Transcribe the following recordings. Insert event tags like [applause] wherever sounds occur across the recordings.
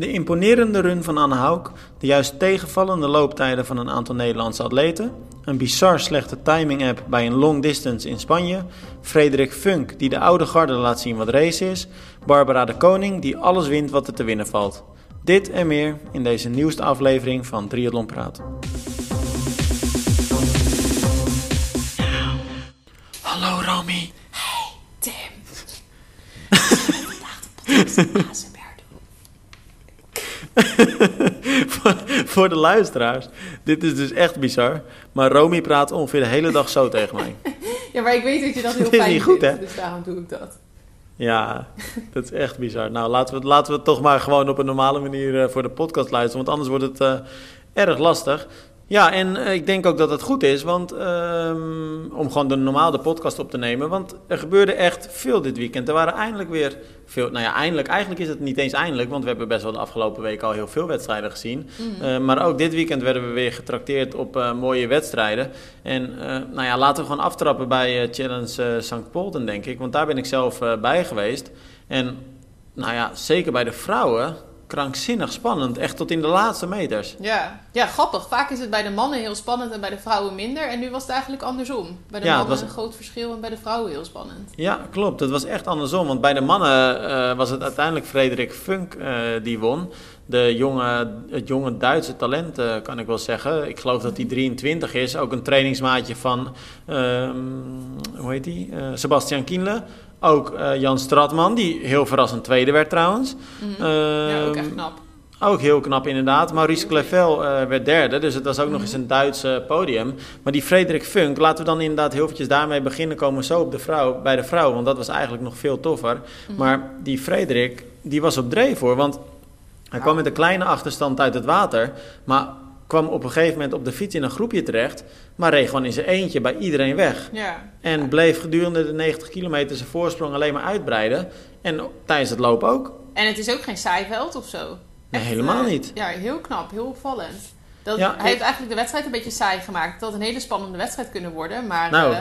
De imponerende run van Anne Hauk, de juist tegenvallende looptijden van een aantal Nederlandse atleten, een bizar slechte timing-app bij een long distance in Spanje, Frederik Funk die de oude garde laat zien wat race is, Barbara de Koning die alles wint wat er te winnen valt. Dit en meer in deze nieuwste aflevering van Triathlon Praat. Hallo Romy. Hey Tim. [laughs] Vandaag de podcast [laughs] ASMR doen. [laughs] voor, voor de luisteraars, dit is dus echt bizar. Maar Romy praat ongeveer de hele dag zo [laughs] tegen mij. Ja, maar ik weet dat je dat [laughs] heel fijn goed, vindt, hè? dus daarom doe ik dat. Ja, dat is echt bizar. Nou, laten we, laten we het toch maar gewoon op een normale manier eh, voor de podcast luisteren. Want anders wordt het eh, erg lastig. Ja, en eh, ik denk ook dat het goed is want, ehm, om gewoon de normale podcast op te nemen. Want er gebeurde echt veel dit weekend. Er waren eindelijk weer veel... Nou ja, eindelijk. Eigenlijk is het niet eens eindelijk. Want we hebben best wel de afgelopen week al heel veel wedstrijden gezien. Eh, maar ook dit weekend werden we weer getrakteerd op eh, mooie wedstrijden. En eh, nou ja, laten we gewoon aftrappen bij Challenge St. Polten, denk ik. Want daar ben ik zelf bij geweest. En nou ja, zeker bij de vrouwen, krankzinnig spannend. Echt tot in de laatste meters. Ja. ja, grappig. Vaak is het bij de mannen heel spannend en bij de vrouwen minder. En nu was het eigenlijk andersom. Bij de Ja, mannen was- een groot verschil en bij de vrouwen heel spannend. Ja, klopt. Het was echt andersom. Want bij de mannen eh, was het uiteindelijk Frederik Funk eh, die won. De jonge, het jonge Duitse talent, eh, kan ik wel zeggen. Ik geloof dat hij 23 is. Ook een trainingsmaatje van, ehm, hoe heet? Eh, Sebastian Kienle. Ook eh, Jan Stratman, die heel verrassend tweede werd trouwens. Mhm. ja, ook Ehm, echt knap. Ook heel knap inderdaad. Maurice Clavel eh, werd derde, dus het was ook nog Mhm. eens een Duitse podium. Maar die Frederik Funk, laten we dan inderdaad heel eventjes daarmee beginnen. Komen we zo op de vrouw, bij de vrouw, want dat was eigenlijk nog veel toffer. Mhm. Maar die Frederik, die was op dreef hoor, want hij kwam met een kleine achterstand uit het water. Maar kwam op een gegeven moment op de fiets in een groepje terecht. Maar reed gewoon in zijn eentje bij iedereen weg. Ja. En bleef gedurende de 90 kilometer zijn voorsprong alleen maar uitbreiden. En tijdens het lopen ook. En het is ook geen saai veld of zo. Nee, helemaal eh, niet. Ja, heel knap, heel opvallend. Dat, Ja, hij heeft eigenlijk de wedstrijd een beetje saai gemaakt. Het had een hele spannende wedstrijd kunnen worden, maar... Nou, eh,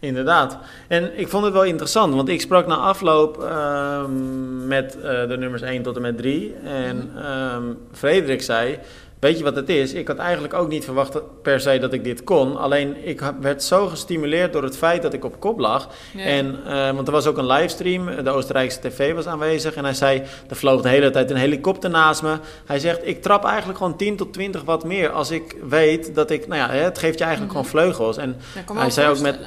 inderdaad. En ik vond het wel interessant, want ik sprak na afloop ehm, met eh, de nummers 1 tot en met 3. En ehm, Frederik zei, weet je wat het is? Ik had eigenlijk ook niet verwacht per se dat ik dit kon. Alleen ik werd zo gestimuleerd door het feit dat ik op kop lag. ja. En, eh, want er was ook een livestream, de Oostenrijkse tv was aanwezig. En hij zei, er vloog de hele tijd een helikopter naast me. Hij zegt, ik trap eigenlijk gewoon 10 tot 20 watt meer als ik weet dat ik... Nou ja, het geeft je eigenlijk Mhm. gewoon vleugels. En hij zei ook met-.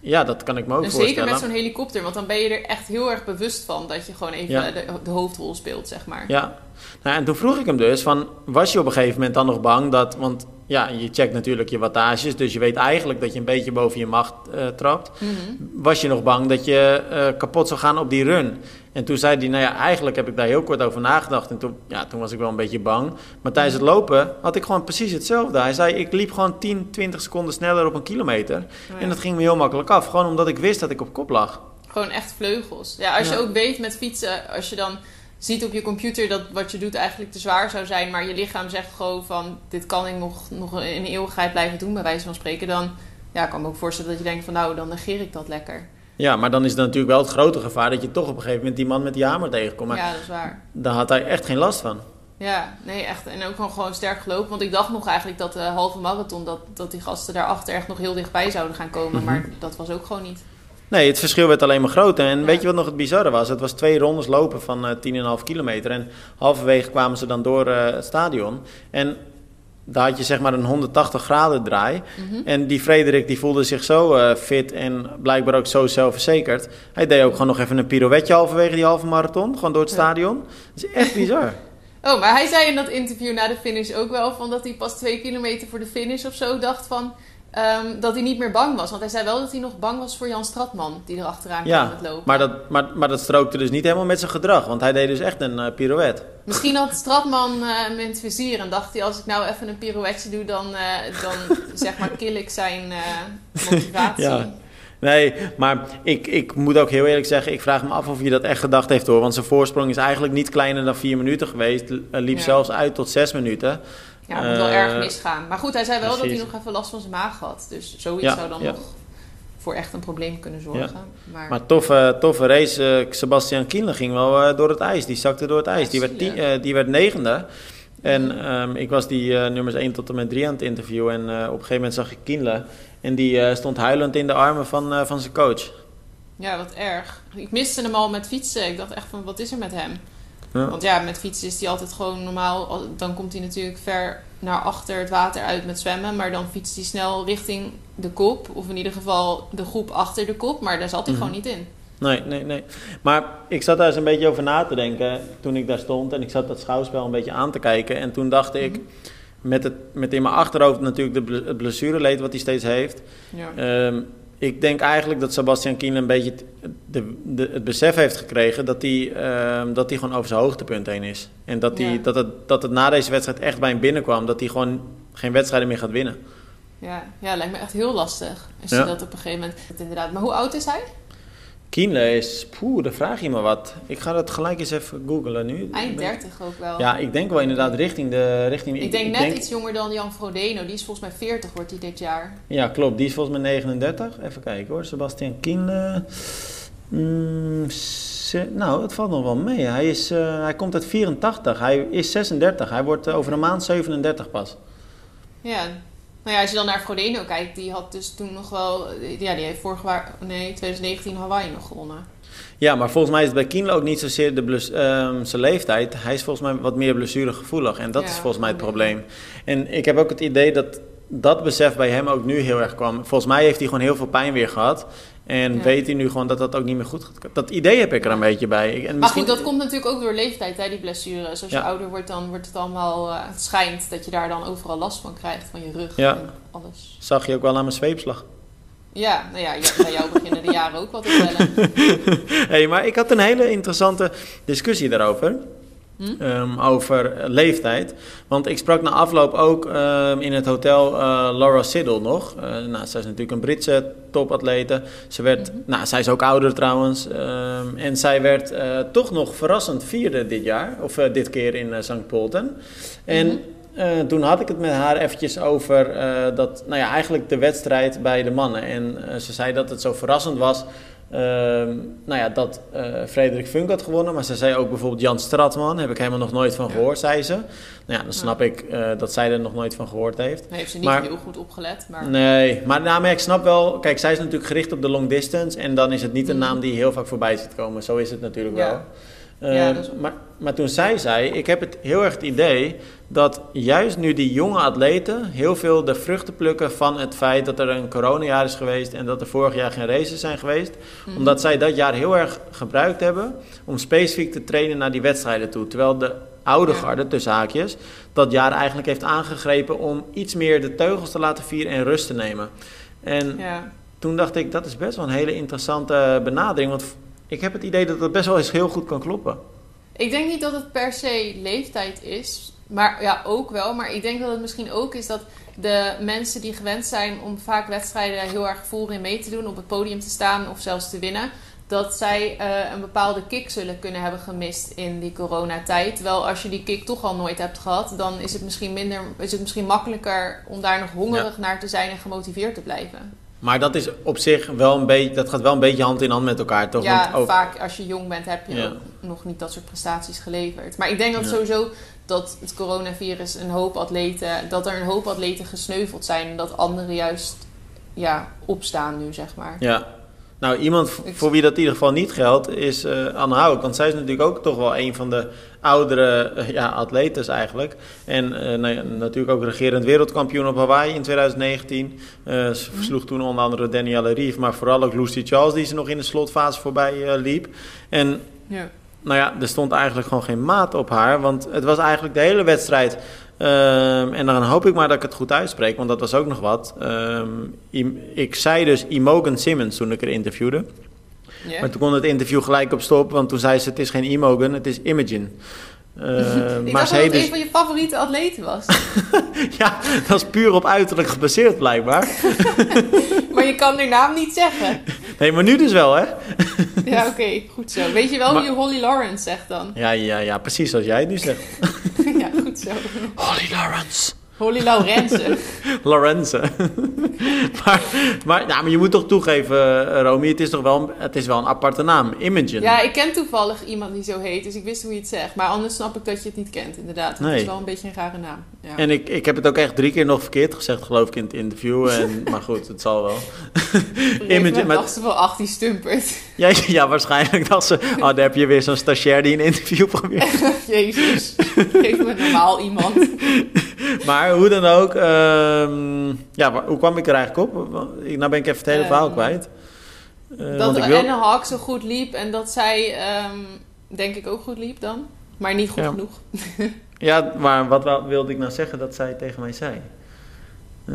Ja, dat kan ik me ook En zeker met zo'n helikopter, want dan ben je er echt heel erg bewust van dat je gewoon even Ja. de, de hoofdrol speelt, zeg maar. Ja, nou, en toen vroeg ik hem dus van, was je op een gegeven moment dan nog bang dat, want ja, je checkt natuurlijk je wattages, dus je weet eigenlijk dat je een beetje boven je macht eh, trapt. Mhm. Was je nog bang dat je eh, kapot zou gaan op die run? En toen zei hij, nou ja, eigenlijk heb ik daar heel kort over nagedacht. En toen, ja, toen was ik wel een beetje bang. Maar tijdens het lopen had ik gewoon precies hetzelfde. Hij zei, ik liep gewoon 10, 20 seconden sneller op een kilometer. Ja. En dat ging me heel makkelijk af. Gewoon omdat ik wist dat ik op kop lag. Gewoon echt vleugels. Ja, als Ja. je ook weet met fietsen, als je dan ziet op je computer dat wat je doet eigenlijk te zwaar zou zijn, maar je lichaam zegt gewoon van dit kan ik nog, nog in een eeuwigheid blijven doen, bij wijze van spreken, dan ja, kan ik me ook voorstellen dat je denkt van nou, dan negeer ik dat lekker. Ja, maar dan is het natuurlijk wel het grote gevaar dat je toch op een gegeven moment die man met die hamer tegenkomt. Maar Ja, dat is waar. daar had hij echt geen last van. Ja, nee, echt. En ook gewoon, gewoon sterk gelopen. Want ik dacht nog eigenlijk dat de halve marathon, dat, dat die gasten daarachter echt nog heel dichtbij zouden gaan komen. Mhm. Maar dat was ook gewoon niet. Nee, het verschil werd alleen maar groter. En Ja. weet je wat nog het bizarre was? Het was twee rondes lopen van eh 10,5 kilometer. En halverwege kwamen ze dan door eh, het stadion. En daar had je zeg maar een 180 graden draai. Mhm. En die Frederik die voelde zich zo eh, fit en blijkbaar ook zo zelfverzekerd. Hij deed ook gewoon nog even een pirouetje halverwege die halve marathon. Gewoon door het Ja. stadion. Dat is echt bizar. [laughs] Oh, maar hij zei in dat interview na de finish ook wel van dat hij pas twee kilometer voor de finish of zo dacht van ehm, dat hij niet meer bang was. Want hij zei wel dat hij nog bang was voor Jan Stratman, die er achteraan Ja, kwam met lopen. Maar dat, maar, maar dat strookte dus niet helemaal met zijn gedrag. Want hij deed dus echt een eh, pirouette. Misschien had Stratman hem in het vizier en dacht hij als ik nou even een pirouetje doe, dan, eh, dan zeg maar kill ik zijn motivatie. Ja. Nee, maar ik, ik moet ook heel eerlijk zeggen, ik vraag me af of hij dat echt gedacht heeft hoor. Want zijn voorsprong is eigenlijk niet kleiner dan vier minuten geweest. Liep Ja. zelfs uit tot zes minuten. Ja, het moet wel Eh, erg misgaan. Maar goed, hij zei wel dat hij nog even last van zijn maag had. Dus zoiets Ja, zou dan nog voor echt een probleem kunnen zorgen. Maar, Maar toffe, toffe race. eh, Sebastian Kienle ging wel eh, door het ijs. Die zakte door het ijs. Die werd, tien- eh, die werd negende. En ehm, ik was die eh, nummers 1 tot en met 3 aan het interviewen. En eh, op een gegeven moment zag ik Kienle. En die eh, stond huilend in de armen van, eh, van zijn coach. ja, wat erg. Ik miste hem al met fietsen. Ik dacht echt van, wat is er met hem? Ja. Want ja, met fietsen is hij altijd gewoon normaal. al- Dan komt hij natuurlijk ver naar achter het water uit met zwemmen. Maar dan fietst hij snel richting de kop. Of in ieder geval de groep achter de kop. Maar daar zat hij Mhm. gewoon niet in. Nee, nee, nee. Maar ik zat daar eens een beetje over na te denken toen ik daar stond. En ik zat dat schouwspel een beetje aan te kijken. En toen dacht ik, Mhm. met, het, met in mijn achterhoofd natuurlijk de het blessureleed wat hij steeds heeft. Ja. Ehm, ik denk eigenlijk dat Sebastian Kienle een beetje het, de, de, het besef heeft gekregen dat hij, ehm, dat hij gewoon over zijn hoogtepunt heen is. En dat, hij, Ja. dat, het, dat het na deze wedstrijd echt bij hem binnenkwam. Dat hij gewoon geen wedstrijden meer gaat winnen. Ja, ja, lijkt me echt heel lastig. Als Ja. je dat op een gegeven moment... Inderdaad. Maar hoe oud is hij? Kienle is, poeh, daar vraag je me wat. Ik ga dat gelijk eens even googlen nu. Eind 30 ook wel. Ja, ik denk wel inderdaad richting de... Richting, ik denk net iets jonger dan Jan Frodeno. Die is volgens mij 40 wordt hij dit jaar. Ja, klopt. Die is volgens mij 39. Even kijken hoor. Sebastian Kienle. Mm, nou, het valt nog wel mee. Hij, is, eh, hij komt uit 84. Hij is 36. Hij wordt eh, over een maand 37 pas. Ja. Nou ja, als je dan naar Frodeno kijkt, die had dus toen nog wel... Ja, die heeft vorig jaar... Nee, 2019 Hawaii nog gewonnen. Ja, maar volgens mij is het bij Kienle ook niet zozeer de bless- ehm, zijn leeftijd. Hij is volgens mij wat meer blessuregevoelig. En dat Ja, is volgens mij het probleem. En ik heb ook het idee dat dat besef bij hem ook nu heel erg kwam. Volgens mij heeft hij gewoon heel veel pijn weer gehad. En Ja. weet hij nu gewoon dat dat ook niet meer goed gaat. Dat idee heb ik er een beetje bij. En Maar misschien- goed, dat komt natuurlijk ook door leeftijd, hè, die blessures. Als je Ja. ouder wordt, dan wordt het allemaal... eh, het schijnt dat je daar dan overal last van krijgt. Van je rug Ja. en alles. Zag je ook wel aan mijn zweepslag. Ja, nou ja, bij jou beginnen de jaren ook wat te tellen. [laughs] hey, maar ik had een hele interessante discussie daarover. Hm? Ehm, over leeftijd. Want ik sprak na afloop ook ehm, in het hotel eh, Laura Siddle nog. Eh, nou, zij is natuurlijk een Britse topatlete. Ze werd, Mhm. nou, zij is ook ouder trouwens. Ehm, en zij werd eh, toch nog verrassend vierde dit jaar. Of dit keer in St. Polten. En Mhm. toen had ik het met haar eventjes over dat, nou ja, eigenlijk de wedstrijd bij de mannen. En ze zei dat het zo verrassend was. Ehm, nou ja, dat eh, Frederik Funk had gewonnen. Maar ze zei ook bijvoorbeeld Jan Stratman. Heb ik helemaal nog nooit van gehoord, zei ze. Nou ja, dan snap ik eh, dat zij er nog nooit van gehoord heeft. Dan heeft ze niet Maar- heel goed opgelet, maar... Nee, maar, nou, maar ik snap wel. Kijk, zij is natuurlijk gericht op de long distance. En dan is het niet een Mhm. naam die heel vaak voorbij ziet komen. Zo is het natuurlijk Ja. wel. Eh, Ja, is ook- maar, maar toen zij zei, ik heb het heel erg het idee dat juist nu die jonge atleten heel veel de vruchten plukken van het feit dat er een coronajaar is geweest en dat er vorig jaar geen races zijn geweest. Mhm. Omdat zij dat jaar heel erg gebruikt hebben om specifiek te trainen naar die wedstrijden toe. Terwijl de oude Ja. garde, tussen haakjes, dat jaar eigenlijk heeft aangegrepen om iets meer de teugels te laten vieren en rust te nemen. En Ja. toen dacht ik, dat is best wel een hele interessante benadering. Want ik heb het idee dat dat best wel eens heel goed kan kloppen. Ik denk niet dat het per se leeftijd is. Maar ja, ook wel. Maar ik denk dat het misschien ook is dat de mensen die gewend zijn om vaak wedstrijden heel erg voorin mee te doen, op het podium te staan of zelfs te winnen, dat zij eh, een bepaalde kick zullen kunnen hebben gemist in die coronatijd. Terwijl als je die kick toch al nooit hebt gehad, dan is het misschien minder, is het misschien makkelijker om daar nog hongerig naar te zijn en gemotiveerd te blijven. Maar dat is op zich wel een beetje, dat gaat wel een beetje hand in hand met elkaar, toch? Ja, Want ook- vaak als je jong bent heb je Ja. nog niet dat soort prestaties geleverd. Maar ik denk dat Ja. sowieso dat het coronavirus een hoop atleten, dat er een hoop atleten gesneuveld zijn en dat anderen juist ja, opstaan nu, zeg maar. Ja. Nou, iemand Ik- voor wie dat in ieder geval niet geldt, is eh Anne. Want zij is natuurlijk ook toch wel een van de oudere eh, ja, atletes eigenlijk. En eh, nou natuurlijk ook regerend wereldkampioen op Hawaii in 2019. Eh, ze versloeg toen onder andere Danielle Rief, maar vooral ook Lucy Charles, die ze nog in de slotfase voorbij eh, liep. En Ja. nou ja, er stond eigenlijk gewoon geen maat op haar. Want het was eigenlijk de hele wedstrijd. ehm, en dan hoop ik maar dat ik het goed uitspreek, want dat was ook nog wat. Ehm, ik zei dus Imogen Simmons toen ik er interviewde. Maar toen kon het interview gelijk op stop, want toen zei ze: Het is geen Imogen, het is Imogen. [laughs] Ehm, ik maar dacht dat het een dus. van je favoriete atleten was. [laughs] Ja, dat is puur op uiterlijk gebaseerd blijkbaar. [laughs] maar je kan haar naam niet zeggen. Nee, maar nu dus wel, hè? Ja, oké, goed zo. Weet je wel Maar- je Holly Lawrence zegt dan? Ja, ja, ja, precies zoals jij het nu zegt. ja, goed zo. Holly Lawrence. Holly Laurensen. Lorenzen. [laughs] [laughs] maar, maar, ja, maar je moet toch toegeven, eh, Romy, het is toch wel, het is wel een aparte naam. Imogen. Ja, ik ken toevallig iemand die zo heet, dus ik wist hoe je het zegt. Maar anders snap ik dat je het niet kent, inderdaad. Het Nee. is wel een beetje een rare naam. Ja. En ik, ik heb het ook echt drie keer nog verkeerd gezegd, geloof ik, in het interview. [laughs] En, maar goed, het zal wel. Imogen, maar- dacht ze wel, ach, die stumpert. Ja, ja, waarschijnlijk dacht ze, oh, daar heb je weer zo'n stagiair die een interview probeert. Jezus, geef me normaal iemand. [laughs] Maar hoe dan ook, ehm, ja, hoe kwam ik er eigenlijk op? Nou ben ik even het hele Ehm, verhaal kwijt. Eh, dat wil... Anne Hawk zo goed liep en dat zij, ehm, denk ik, ook goed liep dan. Maar niet goed Ja. genoeg. Ja, maar wat wilde ik nou zeggen dat zij tegen mij zei? Eh,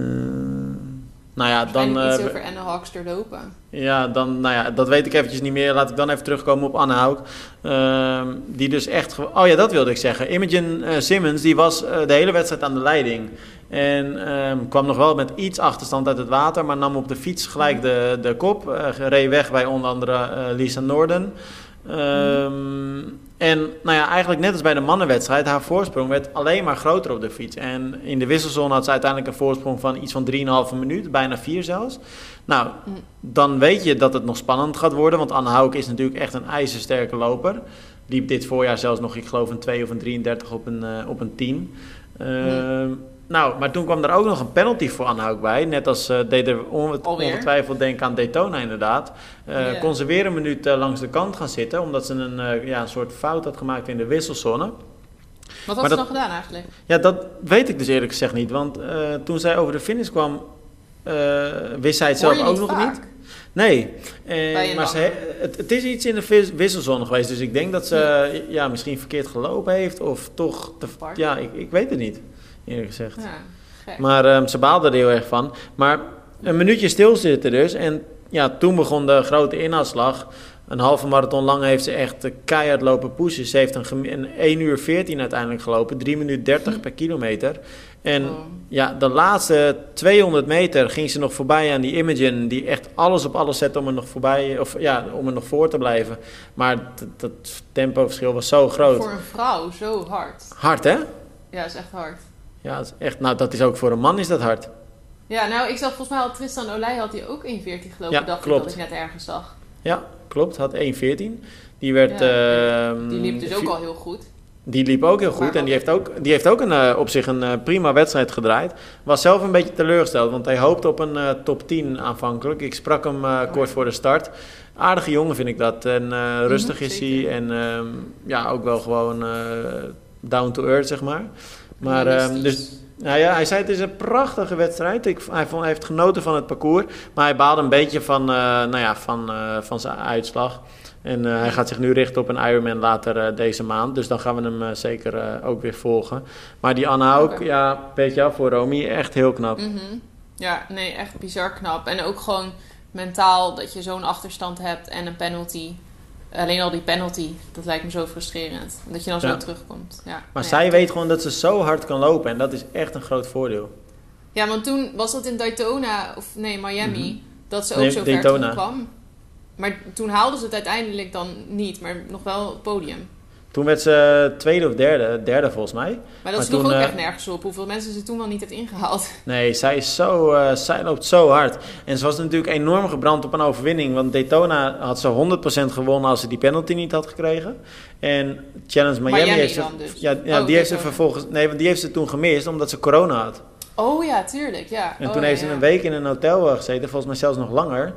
nou ja, dan... Dan iets eh, over Anne Hawks doorlopen. Ja, dan, nou ja, dat weet ik eventjes niet meer. Laat ik dan even terugkomen op Anne Hauk. Ehm, die dus echt... Oh ja, dat wilde ik zeggen. Imogen eh, Simmons, die was eh, de hele wedstrijd aan de leiding. En ehm, kwam nog wel met iets achterstand uit het water. Maar nam op de fiets gelijk de, de kop. reed weg bij onder andere Lisa Norden. Ehm, En nou ja, eigenlijk net als bij de mannenwedstrijd, haar voorsprong werd alleen maar groter op de fiets. En in de wisselzone had ze uiteindelijk een voorsprong van iets van 3,5 minuut, bijna 4 zelfs. Nou, dan weet je dat het nog spannend gaat worden, want Anne Hauk is natuurlijk echt een ijzersterke loper. Liep dit voorjaar zelfs nog, ik geloof, een 2 of een 33 op een, eh, op een 10. Ehm, Nou, maar toen kwam er ook nog een penalty voor Anne Hauk bij. Net als eh deed er on- Alweer? ongetwijfeld denken aan Daytona inderdaad. Eh, Ja. Kon ze weer een minuut eh, langs de kant gaan zitten, omdat ze een, eh, ja, een soort fout had gemaakt in de wisselzone. Wat had Maar ze dat- dan gedaan eigenlijk? Ja, dat weet ik dus eerlijk gezegd niet. Want eh, toen zij over de finish kwam, eh, wist zij het zelf ook nog vaak? niet. Nee, eh, maar ze, het, het is iets in de vis- wisselzone geweest. Dus ik denk dat ze ja, misschien verkeerd gelopen heeft. Of toch... Te, ja, ik, ik weet het niet, eerlijk gezegd. Ja, gek. Maar ehm, ze baalde er heel erg van. Maar een minuutje stilzitten dus. En ja, toen begon de grote inhaalslag. Een halve marathon lang heeft ze echt eh, keihard lopen pushen. Ze heeft een, een 1 uur 14 uiteindelijk gelopen. 3 minuten 30 per kilometer. En Oh. ja, de laatste 200 meter ging ze nog voorbij aan die Imogen. Die echt alles op alles zette om er nog voorbij, of ja, om er nog voor te blijven. Maar dat, dat tempoverschil was zo groot. Voor een vrouw zo hard. Hard hè? Ja, is echt hard. Ja, dat is echt, nou dat is ook voor een man is dat hard. Ja, nou, ik zag volgens mij had Tristan Olij had hij ook 1.14 gelopen. Ja, dacht klopt. ik dat ik net ergens zag. Ja, klopt. Had 1.14. Die werd... Ja, ehm, Die liep dus ook al heel goed. Die liep ook heel Maar goed en die heeft ook, die heeft ook een, eh, op zich een eh, prima wedstrijd gedraaid. Was zelf een beetje teleurgesteld, want hij hoopte op een eh, top 10 aanvankelijk. Ik sprak hem eh, kort voor de start. Aardige jongen vind ik dat. En eh, rustig is hij Mhm, en ehm, ja, ook wel gewoon down to earth, zeg maar. Maar ehm, dus, nou ja, hij zei het is een prachtige wedstrijd. Ik, hij, vond, hij heeft genoten van het parcours. Maar hij baalde een beetje van, eh, nou ja, van, eh, van zijn uitslag. En eh, hij gaat zich nu richten op een Ironman later deze maand. Dus dan gaan we hem zeker ook weer volgen. Maar die Anna ook, ja, weet je wel, voor Romy echt heel knap. Mhm. Ja, nee, echt bizar knap. En ook gewoon mentaal dat je zo'n achterstand hebt en een penalty. Alleen al die penalty, dat lijkt me zo frustrerend. Dat je dan zo Ja. terugkomt. Ja, Maar nee, zij weet gewoon dat ze zo hard kan lopen. En dat is echt een groot voordeel. Ja, want toen was dat in Daytona, of nee, Miami, dat ze ook Nee, zo Daytona. ver kwam. Maar toen haalden ze het uiteindelijk dan niet, maar nog wel het podium. Toen werd ze tweede of derde, derde volgens mij. Maar dat sloeg toen, ook eh, echt nergens op. Hoeveel mensen ze toen wel niet heeft ingehaald. [laughs] Nee, zij, is zo, eh, zij loopt zo hard. En ze was natuurlijk enorm gebrand op een overwinning. Want Daytona had ze 100% gewonnen als ze die penalty niet had gekregen. En Challenge Miami, Miami heeft ze, dan dus. ja, ja, Oh, die heeft ze vervolgens... Nee, want die heeft ze toen gemist omdat ze corona had. Oh ja, tuurlijk. Ja. En Oh, toen ja, heeft ze ja. een week in een hotel eh, gezeten. Volgens mij zelfs nog langer.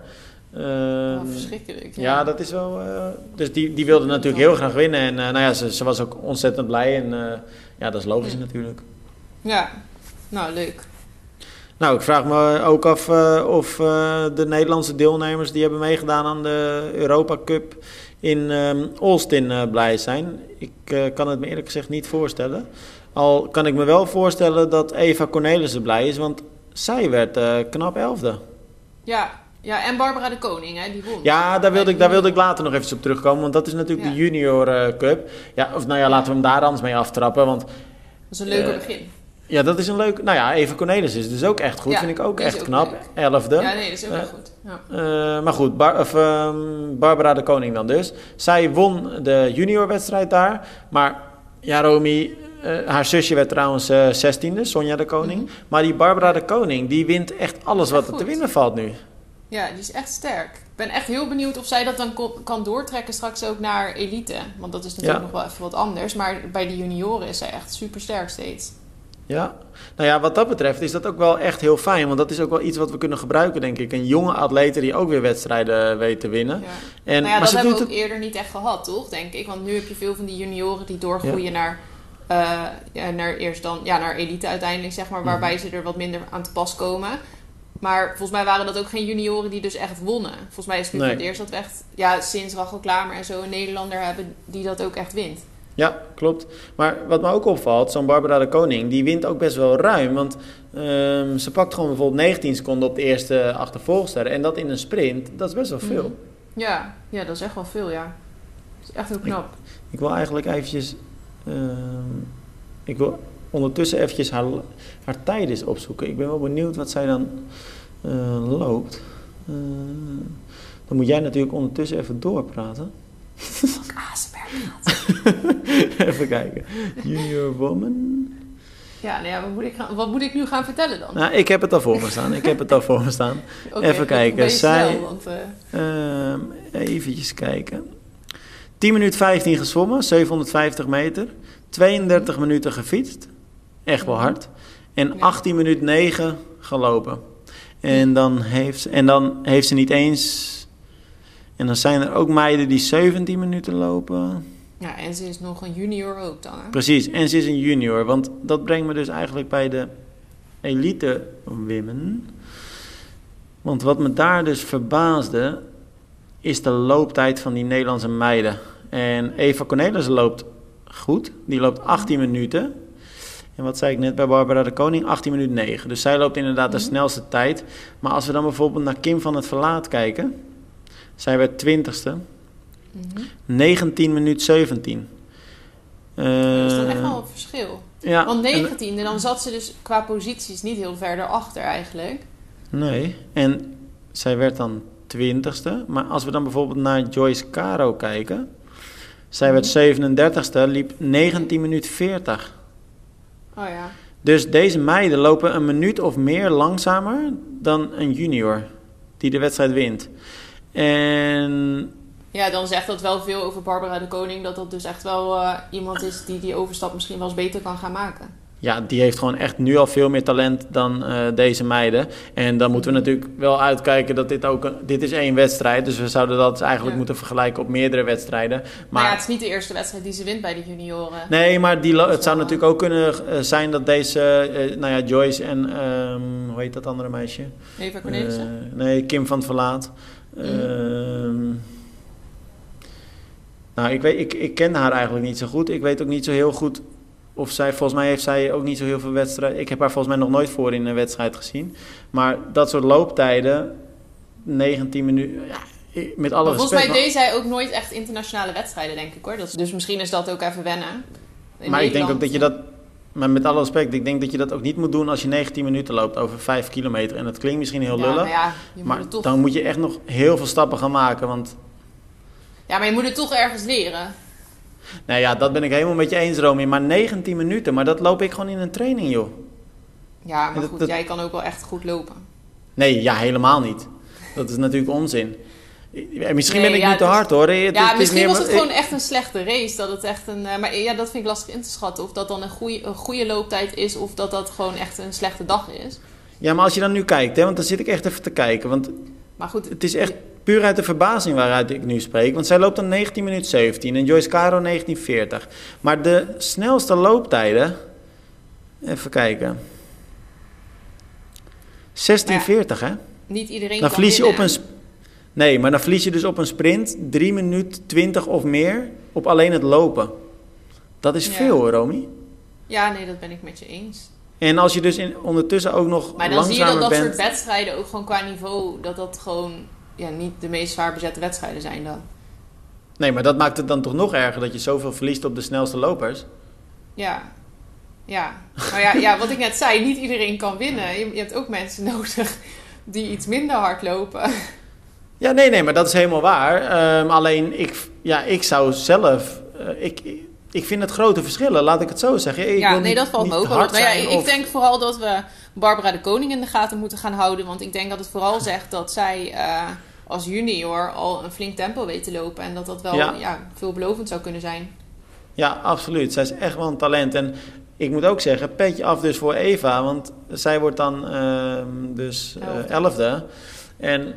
Oh, Ehm, verschrikkelijk. Ja, ja, dat is wel... eh, dus die, die wilde natuurlijk heel graag winnen. En eh, nou ja, ze, ze was ook ontzettend blij. En eh, ja, dat is logisch natuurlijk. Ja. nou leuk. Nou, ik vraag me ook af of de Nederlandse deelnemers die hebben meegedaan aan de Europa Cup in ehm Austin blij zijn. Ik kan het me eerlijk gezegd niet voorstellen. Al kan ik me wel voorstellen dat Eva Cornelissen blij is, want zij werd knap elfde. Ja. Ja, en Barbara de Koning, hè, die won. Ja, daar wilde, ik, daar wilde ik later nog even op terugkomen, want dat is natuurlijk Ja. de Junior eh, Cup. Ja, of nou ja, laten we hem daar anders mee aftrappen, want Dat is een leuker Eh, begin. ja, dat is een leuk... Nou ja, Eva Cornelissen is dus ook echt goed, Ja, vind ik ook echt ook knap. leuk. Elfde. Ja, nee, dat is ook eh, wel goed. Ja. Eh, maar goed, Bar- of, ehm, Barbara de Koning dan dus. Zij won de juniorwedstrijd daar. Maar ja, Romy, eh, haar zusje werd trouwens eh, zestiende, Sonja de Koning. Mhm. Maar die Barbara de Koning, die wint echt alles wat er te winnen valt nu. Ja, die is echt sterk. Ik ben echt heel benieuwd of zij dat dan kan doortrekken straks ook naar elite. Want dat is natuurlijk Ja. nog wel even wat anders. Maar bij de junioren is zij echt super sterk steeds. Ja, nou ja, wat dat betreft is dat ook wel echt heel fijn. Want dat is ook wel iets wat we kunnen gebruiken, denk ik. Een jonge atlete die ook weer wedstrijden weet te winnen. Ja. En, nou ja, maar dat ze hebben we het... ook eerder niet echt gehad, toch? Denk ik. Want nu heb je veel van die junioren die doorgroeien naar, eh, naar eerst dan ja, naar elite uiteindelijk, zeg maar. Mhm. Waarbij ze er wat minder aan te pas komen. Maar volgens mij waren dat ook geen junioren die dus echt wonnen. Volgens mij is het nu Nee. het eerst dat we echt, ja, sinds Rachel Klamer en zo een Nederlander hebben die dat ook echt wint. Ja, klopt. Maar wat me ook opvalt, zo'n Barbara de Koning, die wint ook best wel ruim. Want ehm, ze pakt gewoon bijvoorbeeld 19 seconden op de eerste achtervolgster. En dat in een sprint, dat is best wel veel. Mhm. Ja, ja, dat is echt wel veel, ja. Dat is echt heel knap. Ik wil eigenlijk eventjes... ehm, ik wil ondertussen eventjes haar, haar tijd opzoeken. Ik ben wel benieuwd wat zij dan eh, loopt. Eh, dan moet jij natuurlijk ondertussen even doorpraten. ASMR. [laughs] even kijken. Junior woman. Ja, nou ja, wat moet, ik gaan, wat moet ik nu gaan vertellen dan? Nou, ik heb het al voor me staan. Ik heb het al voor me staan. [laughs] Even kijken, zij- snel, want, eh, Ehm eventjes kijken. 10 minuten 15 gezwommen, 750 meter. 32 minuten gefietst. Echt wel hard. En Ja. 18 minuten 9 gelopen. En dan, heeft ze, en dan heeft ze niet eens... En dan zijn er ook meiden die 17 minuten lopen. ja, en ze is nog een junior ook dan, hè? Precies, en ze is een junior. Want dat brengt me dus eigenlijk bij de elite women. Want wat me daar dus verbaasde, is de looptijd van die Nederlandse meiden. En Eva Cornelissen loopt goed. Die loopt 18 minuten. En wat zei ik net bij Barbara de Koning? 18 minuten 9. Dus zij loopt inderdaad de Mhm. snelste tijd. Maar als we dan bijvoorbeeld naar Kim van het Verlaat kijken. Zij werd 20ste. Mhm. 19 minuten 17. dat is dan echt Eh, wel een verschil. ja, Want en- 19e, dan zat ze dus qua posities niet heel ver daarachter eigenlijk. Nee, en zij werd dan twintigste. Maar als we dan bijvoorbeeld naar Joyce Caro kijken. Zij werd 37ste, liep 19 minuten 40. Oh ja. Dus deze meiden lopen een minuut of meer langzamer dan een junior die de wedstrijd wint. En Ja, dan zegt dat wel veel over Barbara de Koning. Dat dat dus echt wel eh, iemand is die die overstap misschien wel eens beter kan gaan maken. Ja, die heeft gewoon echt nu al veel meer talent dan eh, deze meiden. En dan moeten we natuurlijk wel uitkijken dat dit ook... Een, dit is één wedstrijd, dus we zouden dat eigenlijk Ja. moeten vergelijken op meerdere wedstrijden. Maar Maar ja, het is niet de eerste wedstrijd die ze wint bij de junioren. Nee, maar die, het zou natuurlijk ook kunnen eh, zijn dat deze, eh, nou ja, Joyce en, ehm, hoe heet dat andere meisje? Eva Cornelissen. Nee, Kim van het Verlaat. Mhm. Ehm, nou, ik, weet, ik, ik ken haar eigenlijk niet zo goed. Ik weet ook niet zo heel goed of zij, volgens mij heeft zij ook niet zo heel veel wedstrijden. Ik heb haar volgens mij nog nooit voor in een wedstrijd gezien. Maar dat soort looptijden, 19 minuten, ja, met alle Maar volgens respect. mij deed zij ook nooit echt internationale wedstrijden, denk ik hoor. Dat is- dus misschien is dat ook even wennen. In maar ik denk ook dat je dat, maar met alle respect, ik denk dat je dat ook niet moet doen als je 19 minuten loopt over 5 kilometer. En dat klinkt misschien heel ja, lullig, maar ja, je moet maar het toch, dan moet je echt nog heel veel stappen gaan maken. Want, ja, maar je moet het toch ergens leren. Nou ja, dat ben ik helemaal met je eens, Romy. Maar 19 minuten, maar dat loop ik gewoon in een training, joh. Ja, maar Dat- goed, dat- jij kan ook wel echt goed lopen. Nee, ja, helemaal niet. Dat is natuurlijk onzin. Misschien Nee, ben ik ja, nu te hard hoor. Het- ja, het misschien meer was het gewoon echt een slechte race. Dat het echt een. eh, maar ja, dat vind ik lastig in te schatten. Of dat dan een goede, een goede looptijd is, of dat dat gewoon echt een slechte dag is. Ja, maar als je dan nu kijkt, hè, want dan zit ik echt even te kijken. Want Maar goed, het is echt puur uit de verbazing waaruit ik nu spreek. Want zij loopt dan 19 minuten 17 en Joyce Caro 1940. Maar de snelste looptijden... Even kijken. 1640, hè? niet iedereen Dan kan verlies je op een... Nee, maar dan verlies je dus op een sprint 3 minuten 20 of meer op alleen het lopen. Dat is Ja. veel hoor, Romy. Ja, nee, dat ben ik met je eens. En als je dus in, ondertussen ook nog Maar dan zie je dat dat bent... soort wedstrijden ook gewoon qua niveau, dat dat gewoon ja, niet de meest zwaar bezette wedstrijden zijn dan. Nee, maar dat maakt het dan toch nog erger dat je zoveel verliest op de snelste lopers. Ja. Ja. Maar ja, ja, wat ik net zei, niet iedereen kan winnen. Je, je hebt ook mensen [laughs] nodig die iets minder hard lopen. Ja, nee, nee, maar dat is helemaal waar. Ehm, alleen, ik, ja, ik zou zelf... eh, ik, ik vind het grote verschillen, laat ik het zo zeggen. Ik ja, nee, niet- dat valt me ook wel Nou ja, ik of- denk vooral dat we Barbara de Koning in de gaten moeten gaan houden. Want ik denk dat het vooral zegt dat zij eh, als junior al een flink tempo weet te lopen. En dat dat wel Ja. ja. veelbelovend zou kunnen zijn. Ja, absoluut. Zij is echt wel een talent. En ik moet ook zeggen, petje af dus voor Eva. Want zij wordt dan ehm, dus eh, Elfde. elfde. En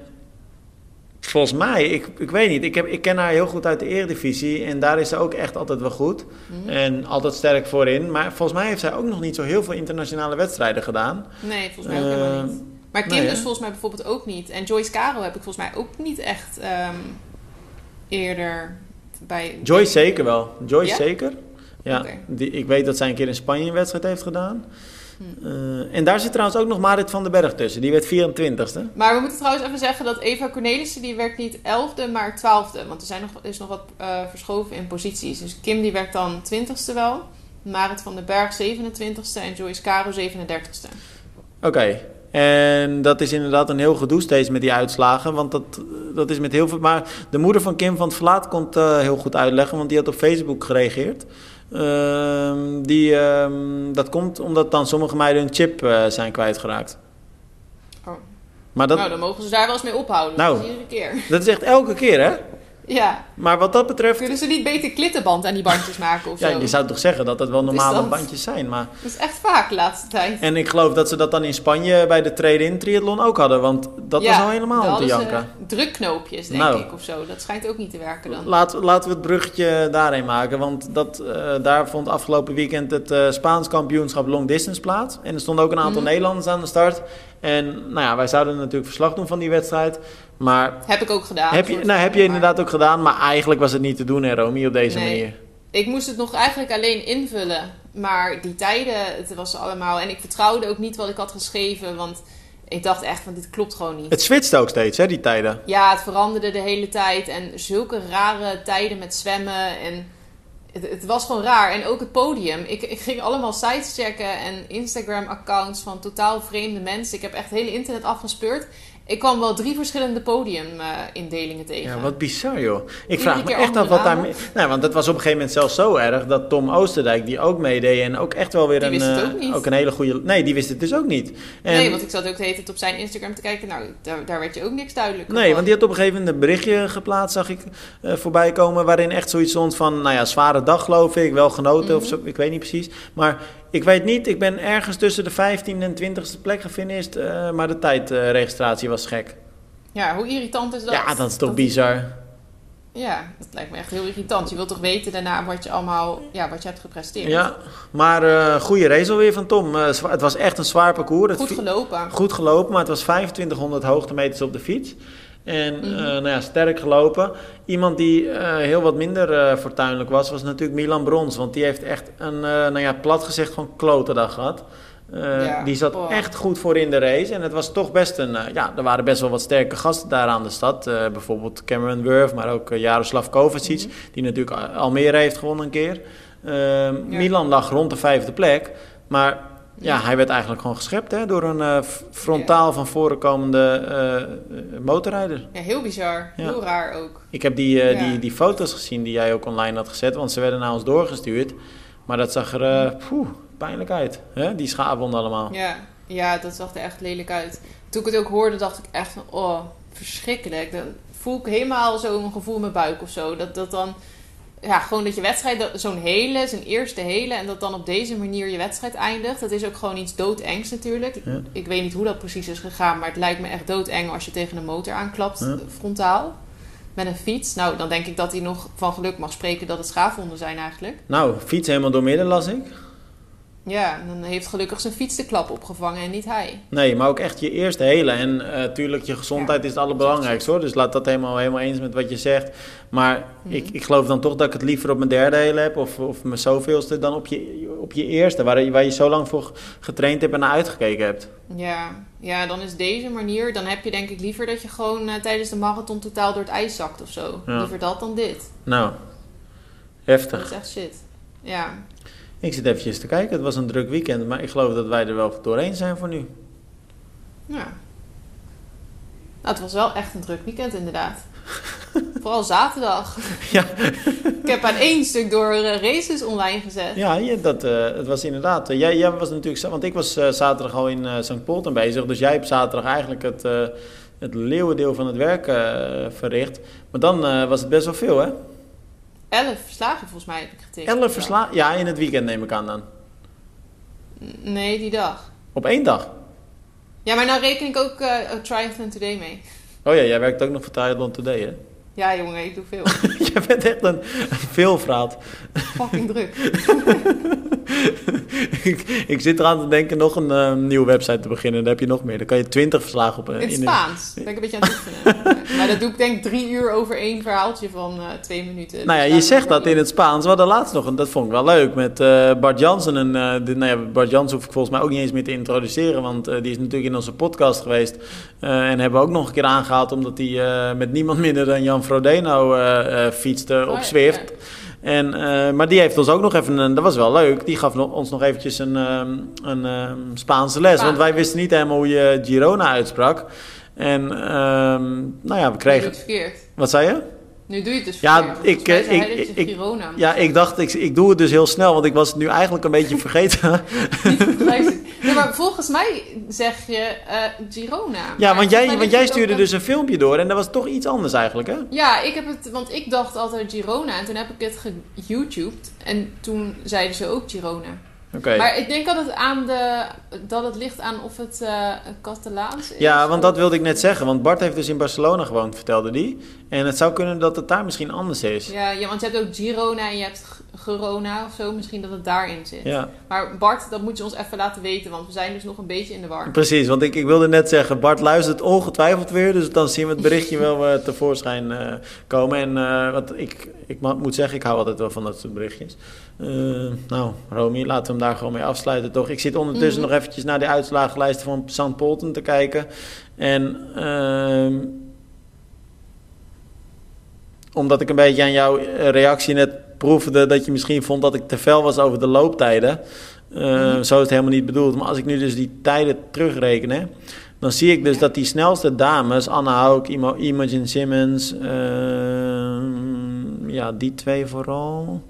volgens mij, ik, ik weet niet, ik, heb, ik ken haar heel goed uit de eredivisie. En daar is ze ook echt altijd wel goed. Mhm. En altijd sterk voorin. Maar volgens mij heeft zij ook nog niet zo heel veel internationale wedstrijden gedaan. Nee, volgens mij ook helemaal Ehm, niet. Maar Kim nee, dus volgens mij bijvoorbeeld ook niet. En Joyce Caro heb ik volgens mij ook niet echt ehm, eerder bij... Joyce zeker wel. Joyce Ja? zeker. Ja, die, ik weet dat zij een keer in Spanje een wedstrijd heeft gedaan. Hm. Eh, en daar zit trouwens ook nog Marit van den Berg tussen. Die werd 24ste. Maar we moeten trouwens even zeggen dat Eva Cornelissen die werkt niet 11e, maar 12e. Want er, zijn nog, is nog wat eh, verschoven in posities. Dus Kim die werkt dan 20ste wel. Marit van den Berg 27ste en Joyce Caro 37ste. Oké. En dat is inderdaad een heel gedoe steeds met die uitslagen. Want dat, dat is met heel veel. Maar de moeder van Kim van het Verlaat kon het eh, heel goed uitleggen. Want die had op Facebook gereageerd. Ehm, die, ehm, dat komt omdat dan sommige meiden hun chip eh, zijn kwijtgeraakt. Oh. Maar dat, Nou, dan mogen ze daar wel eens mee ophouden. Nou. Dat is iedere keer. dat is echt elke keer, hè? Ja. Maar wat dat betreft. Kunnen ze niet beter klittenband aan die bandjes maken of Ja, zo? je zou toch zeggen dat het wel normale dat? bandjes zijn. Maar... Dat is echt vaak de laatste tijd. En ik geloof dat ze dat dan in Spanje bij de trade-in triathlon ook hadden. Want dat was al helemaal om te janken. Drukknoopjes, denk Nou. ik, of zo. Dat schijnt ook niet te werken dan. Laat, laten we het bruggetje daarheen maken. Want dat, eh, daar vond afgelopen weekend het eh, Spaans kampioenschap long distance plaats. En er stonden ook een aantal Mhm. Nederlanders aan de start. En nou ja, wij zouden natuurlijk verslag doen van die wedstrijd. Maar Heb ik ook gedaan. heb je, nou, heb je inderdaad ook gedaan. Maar eigenlijk was het niet te doen, hè, Romy, op deze Nee. manier. Ik moest het nog eigenlijk alleen invullen. Maar die tijden, het was allemaal... En ik vertrouwde ook niet wat ik had geschreven. Want ik dacht echt van, dit klopt gewoon niet. Het switcht ook steeds, hè, die tijden. Ja, het veranderde de hele tijd. En zulke rare tijden met zwemmen. En het, het was gewoon raar. En ook het podium. Ik, ik ging allemaal sites checken en Instagram-accounts van totaal vreemde mensen. Ik heb echt het hele internet afgespeurd. Ik kwam wel drie verschillende podiumindelingen tegen. Ja, wat bizar, joh. Ik Iedere vraag me echt af wat daar... namen. mee- Nou, want het was op een gegeven moment zelfs zo erg... dat Tom Oosterdijk, die ook meedeed... en ook echt wel weer Die een... wist het eh, ook niet. een hele goede... Nee, die wist het dus ook niet. En, Nee, want ik zat ook de hele tijd op zijn Instagram te kijken. Nou, daar, daar werd je ook niks duidelijk Nee, van. want die had op een gegeven moment een berichtje geplaatst, zag ik eh, voorbij komen, waarin echt zoiets stond van, nou ja, zware dag geloof ik, wel genoten of Mhm. zo, ik weet niet precies. Maar ik weet niet, ik ben ergens tussen de 15e en 20e plek gefinished, eh, maar de tijdregistratie was gek. Ja, hoe irritant is dat? ja, dat is toch bizar. Ja, dat lijkt me echt heel irritant. Je wilt toch weten daarna wat je allemaal, ja, wat je hebt gepresteerd. Ja, maar eh goede race alweer van Tom. Eh, het was echt een zwaar parcours. Het Goed gelopen. goed gelopen, maar het was 2500 hoogtemeters op de fiets. En Mhm. eh, nou ja, sterk gelopen. Iemand die eh, heel wat minder eh, fortuinlijk was, was natuurlijk Milan Brons. Want die heeft echt een, nou ja, plat gezegd, gewoon klote dag gehad. Eh, Ja, die zat oh. echt goed voor in de race. En het was toch best een... ja, er waren best wel wat sterke gasten daar aan de stad. Bijvoorbeeld Cameron Wurf, maar ook Jaroslav Kovacic. Mhm. Die natuurlijk Al- Almere heeft gewonnen een keer. Eh, Milan lag rond de vijfde plek. Maar ja, hij werd eigenlijk gewoon geschept hè, door een eh, frontaal van voren komende eh, eh, motorrijder. Ja, heel bizar. Ja. Heel raar ook. Ik heb die, Ja. die, die foto's gezien die jij ook online had gezet, want ze werden naar ons doorgestuurd. Maar dat zag er eh, poeh, pijnlijk uit, hè? die schaafwonden allemaal. Ja, ja, dat zag er echt lelijk uit. Toen ik het ook hoorde, dacht ik echt van, oh, verschrikkelijk. Dan voel ik helemaal zo'n gevoel in mijn buik of zo. Dat, dat dan, ja, gewoon dat je wedstrijd, zo'n hele, zijn eerste hele, en dat dan op deze manier je wedstrijd eindigt. Dat is ook gewoon iets doodengs natuurlijk. Ja. Ik weet niet hoe dat precies is gegaan, maar het lijkt me echt doodeng als je tegen een motor aanklapt, Ja. frontaal. Met een fiets. Nou, dan denk ik dat hij nog van geluk mag spreken dat het schaafwonden zijn eigenlijk. Nou, fiets helemaal doormidden las ik. Ja, en dan heeft gelukkig zijn fiets de klap opgevangen en niet hij. Nee, maar ook echt je eerste hele. En natuurlijk, je gezondheid Ja, is het allerbelangrijkste hoor. Dus laat dat helemaal, helemaal eens met wat je zegt. Maar Mhm. ik, ik geloof dan toch dat ik het liever op mijn derde hele heb. Of, of mijn zoveelste dan op je, op je eerste. Waar, je- waar je zo lang voor getraind hebt en naar uitgekeken hebt. Ja, ja, dan is deze manier. Dan heb je denk ik liever dat je gewoon eh, tijdens de marathon totaal door het ijs zakt of zo. Ja. Liever dat dan dit. Nou, Dat heftig. is echt shit. Ja, Ik zit eventjes te kijken. Het was een druk weekend. Maar ik geloof dat wij er wel doorheen zijn voor nu. ja. Nou, het was wel echt een druk weekend inderdaad. [laughs] Vooral zaterdag. [laughs] Ja. ik heb aan één stuk door uh, races online gezet. Ja, ja dat uh, het was inderdaad. Uh, jij, jij was natuurlijk, want ik was zaterdag al in St. Polten bezig. Dus jij hebt zaterdag eigenlijk het, het leeuwendeel van het werk verricht. Maar dan was het best wel veel, hè? Elf verslagen volgens mij heb ik getikt. Elf verslagen? Ja, in het weekend neem ik aan dan. Nee, die dag. Op één dag? Ja, maar nou reken ik ook uh, Triathlon Today mee. Oh ja, jij werkt ook nog voor Triathlon Today, hè? Ja, jongen, ik doe veel. [laughs] Jij bent echt een, een veelvraat. Fucking druk. [laughs] ik, ik, zit eraan te denken nog een uh, nieuwe website te beginnen. Dan heb je nog meer. Dan kan je twintig verslagen op. Uh, in het Spaans. ben ik een beetje aan het oefenen. [laughs] maar dat doe ik denk drie uur over één verhaaltje van uh, twee minuten. Nou ja, dus je zegt dat in het Spaans. We hadden laatst nog, en dat vond ik wel leuk, met Bart Jansen. En, de, nou ja, Bart Jansen hoef ik volgens mij ook niet eens meer te introduceren. Want die is natuurlijk in onze podcast geweest. en hebben we ook nog een keer aangehaald, omdat hij met niemand minder dan Jan Frodeno fietste op oh, Zwift. En, uh, maar die heeft ons ook nog even, een, dat was wel leuk, die gaf ons nog eventjes een, um, een um, Spaanse les. Want wij wisten niet helemaal hoe je Girona uitsprak. En um, nou ja, we kregen... het verkeerd. Wat zei je? Nu doe je het dus ja, ik, eh, ik, ik, ik ja, ik dacht, ik, ik doe het dus heel snel, want ik was het nu eigenlijk een beetje [laughs] vergeten. Nee, maar volgens mij zeg je uh, Girona. Ja, want jij, want jij stuurde dus een filmpje door en dat was toch iets anders eigenlijk, hè? Ja, ik heb het, want ik dacht altijd Girona en toen heb ik het ge-YouTubed en toen zeiden ze ook Girona. Maar ik denk dat het, aan de, dat het ligt aan of het uh, Catalaans is. Ja, want dat wilde ik net zeggen. Want Bart heeft dus in Barcelona gewoond, vertelde die. En het zou kunnen dat het daar misschien anders is. Ja, ja want je hebt ook Girona en je hebt Gerona of zo. Misschien dat het daarin zit. Ja. Maar Bart, dat moet je ons even laten weten. Want we zijn dus nog een beetje in de war. Precies, want ik, ik wilde net zeggen... Bart luistert ongetwijfeld weer. Dus dan zien we het berichtje wel uh, tevoorschijn uh, komen. En uh, wat ik, ik moet zeggen, ik hou altijd wel van dat soort berichtjes. nou, Romy, laten we hem daar gewoon mee afsluiten, toch? Ik zit ondertussen mm -hmm. nog eventjes naar de uitslagenlijsten van St. Polten te kijken. En... Uh, omdat ik een beetje aan jouw reactie net proefde dat je misschien vond dat ik te fel was over de looptijden. Uh, mm. Zo is het helemaal niet bedoeld. Maar als ik nu dus die tijden terugreken, dan zie ik dus dat die snelste dames, Anna Hauk, Imogen Simmons, uh, ja, die twee vooral.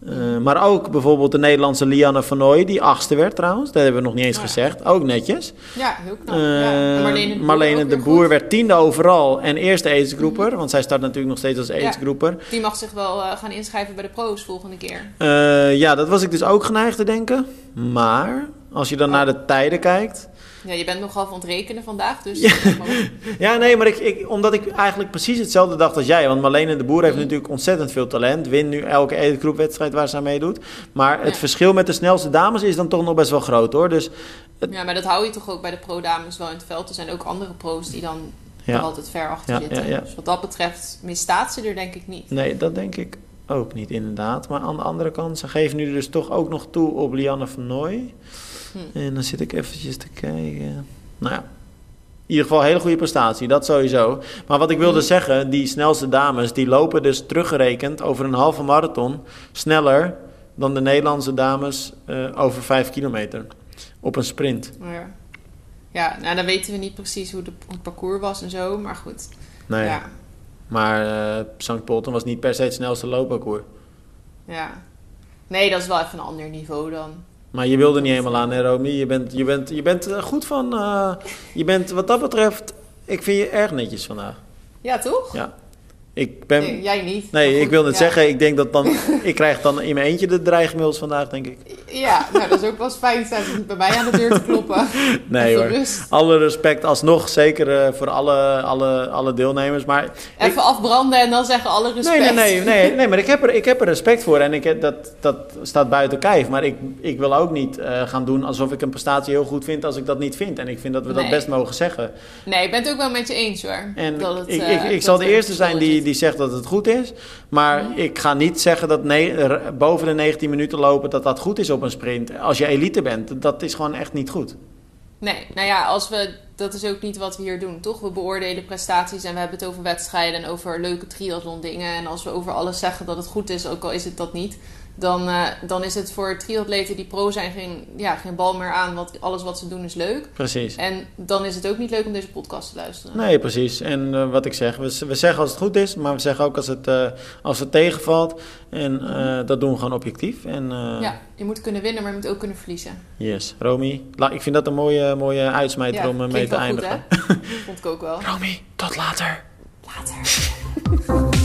Uh, maar ook bijvoorbeeld de Nederlandse Lianne van Nooy, die achtste werd trouwens. Dat hebben we nog niet eens ja. gezegd. Ook netjes. Ja, heel knap. Uh, ja. Marlene, de, Marlene de Boer werd tiende overal en eerste aidsgroeper. Mm -hmm. Want zij start natuurlijk nog steeds als aidsgroeper. Ja, die mag zich wel uh, gaan inschrijven bij de pro's volgende keer. ja, dat was ik dus ook geneigd te denken. Maar als je dan oh. naar de tijden kijkt... Ja, je bent nogal van het rekenen vandaag, dus... [laughs] Ja, ja nee, maar ik, ik, omdat ik eigenlijk precies hetzelfde dacht als jij. Want Marlene de Boer heeft mm. natuurlijk ontzettend veel talent. Wint nu elke groepwedstrijd waar ze aan meedoet. Maar het ja. verschil met de snelste dames is dan toch nog best wel groot, hoor. Dus het... Ja, maar dat hou je toch ook bij de pro-dames wel in het veld. Er zijn ook andere pro's die dan ja. altijd ver achter ja, zitten. Dus wat dat betreft misstaat ze er denk ik niet. Nee, dat denk ik ook niet, inderdaad. Maar aan de andere kant, ze geven nu dus toch ook nog toe op Lianne van Nooy. Hm. En dan zit ik eventjes te kijken. Nou ja, in ieder geval een hele goede prestatie, dat sowieso. Maar wat ik wilde zeggen, die snelste dames, die lopen dus teruggerekend over een halve marathon sneller dan de Nederlandse dames uh, over vijf kilometer op een sprint. Ja, ja nou dan weten we niet precies hoe, de, hoe het parcours was en zo, maar goed. Nee, ja. maar uh, St. Polten was niet per se het snelste loopparcours. Ja, nee, dat is wel even een ander niveau dan. Maar je wilde niet helemaal aan, hè, Romy? Je bent, je bent, je bent goed van... Uh, je bent wat dat betreft... Ik vind je erg netjes vandaag. Ja, toch? Ja. Ik ben... Nee, jij niet. Nee, ik wil het ja. zeggen. Ik denk dat dan... [laughs] ik krijg dan in mijn eentje de dreigmails vandaag, denk ik. Ja, nou, dat is ook wel fijn. Ze niet bij mij aan de deur te kloppen. [laughs] nee hoor. Rust. Alle respect alsnog. Zeker uh, voor alle, alle, alle deelnemers. Maar Even ik... afbranden en dan zeggen alle respect. Nee, nee, nee. nee, nee maar ik heb, er, ik heb er respect voor. En ik, dat, dat staat buiten kijf. Maar ik, ik wil ook niet uh, gaan doen alsof ik een prestatie heel goed vind als ik dat niet vind. En ik vind dat we nee. dat best mogen zeggen. Nee, ik ben het ook wel met je eens hoor. En dat het, ik, ik, ik zal de eerste zijn die die zegt dat het goed is. Maar ik ga niet zeggen dat ne- boven de 19 minuten lopen dat dat goed is op een sprint. Als je elite bent, dat is gewoon echt niet goed. Nee, nou ja, als we, dat is ook niet wat we hier doen, toch? We beoordelen prestaties en we hebben het over wedstrijden en over leuke triathlon dingen. En als we over alles zeggen dat het goed is, ook al is het dat niet, dan, uh, dan is het voor triatleten die pro zijn geen, ja, geen bal meer aan. Want alles wat ze doen is leuk. Precies. En dan is het ook niet leuk om deze podcast te luisteren. Nee, precies. En uh, wat ik zeg, we, we zeggen als het goed is, maar we zeggen ook als het, uh, als het tegenvalt. En dat doen we gewoon objectief. En, ja, je moet kunnen winnen, maar je moet ook kunnen verliezen. Yes. Romy, ik vind dat een mooie, mooie uitsmijter ja, om mee te eindigen. Goed, Vond ik ook wel. [laughs] Romy, tot later. Later. [laughs]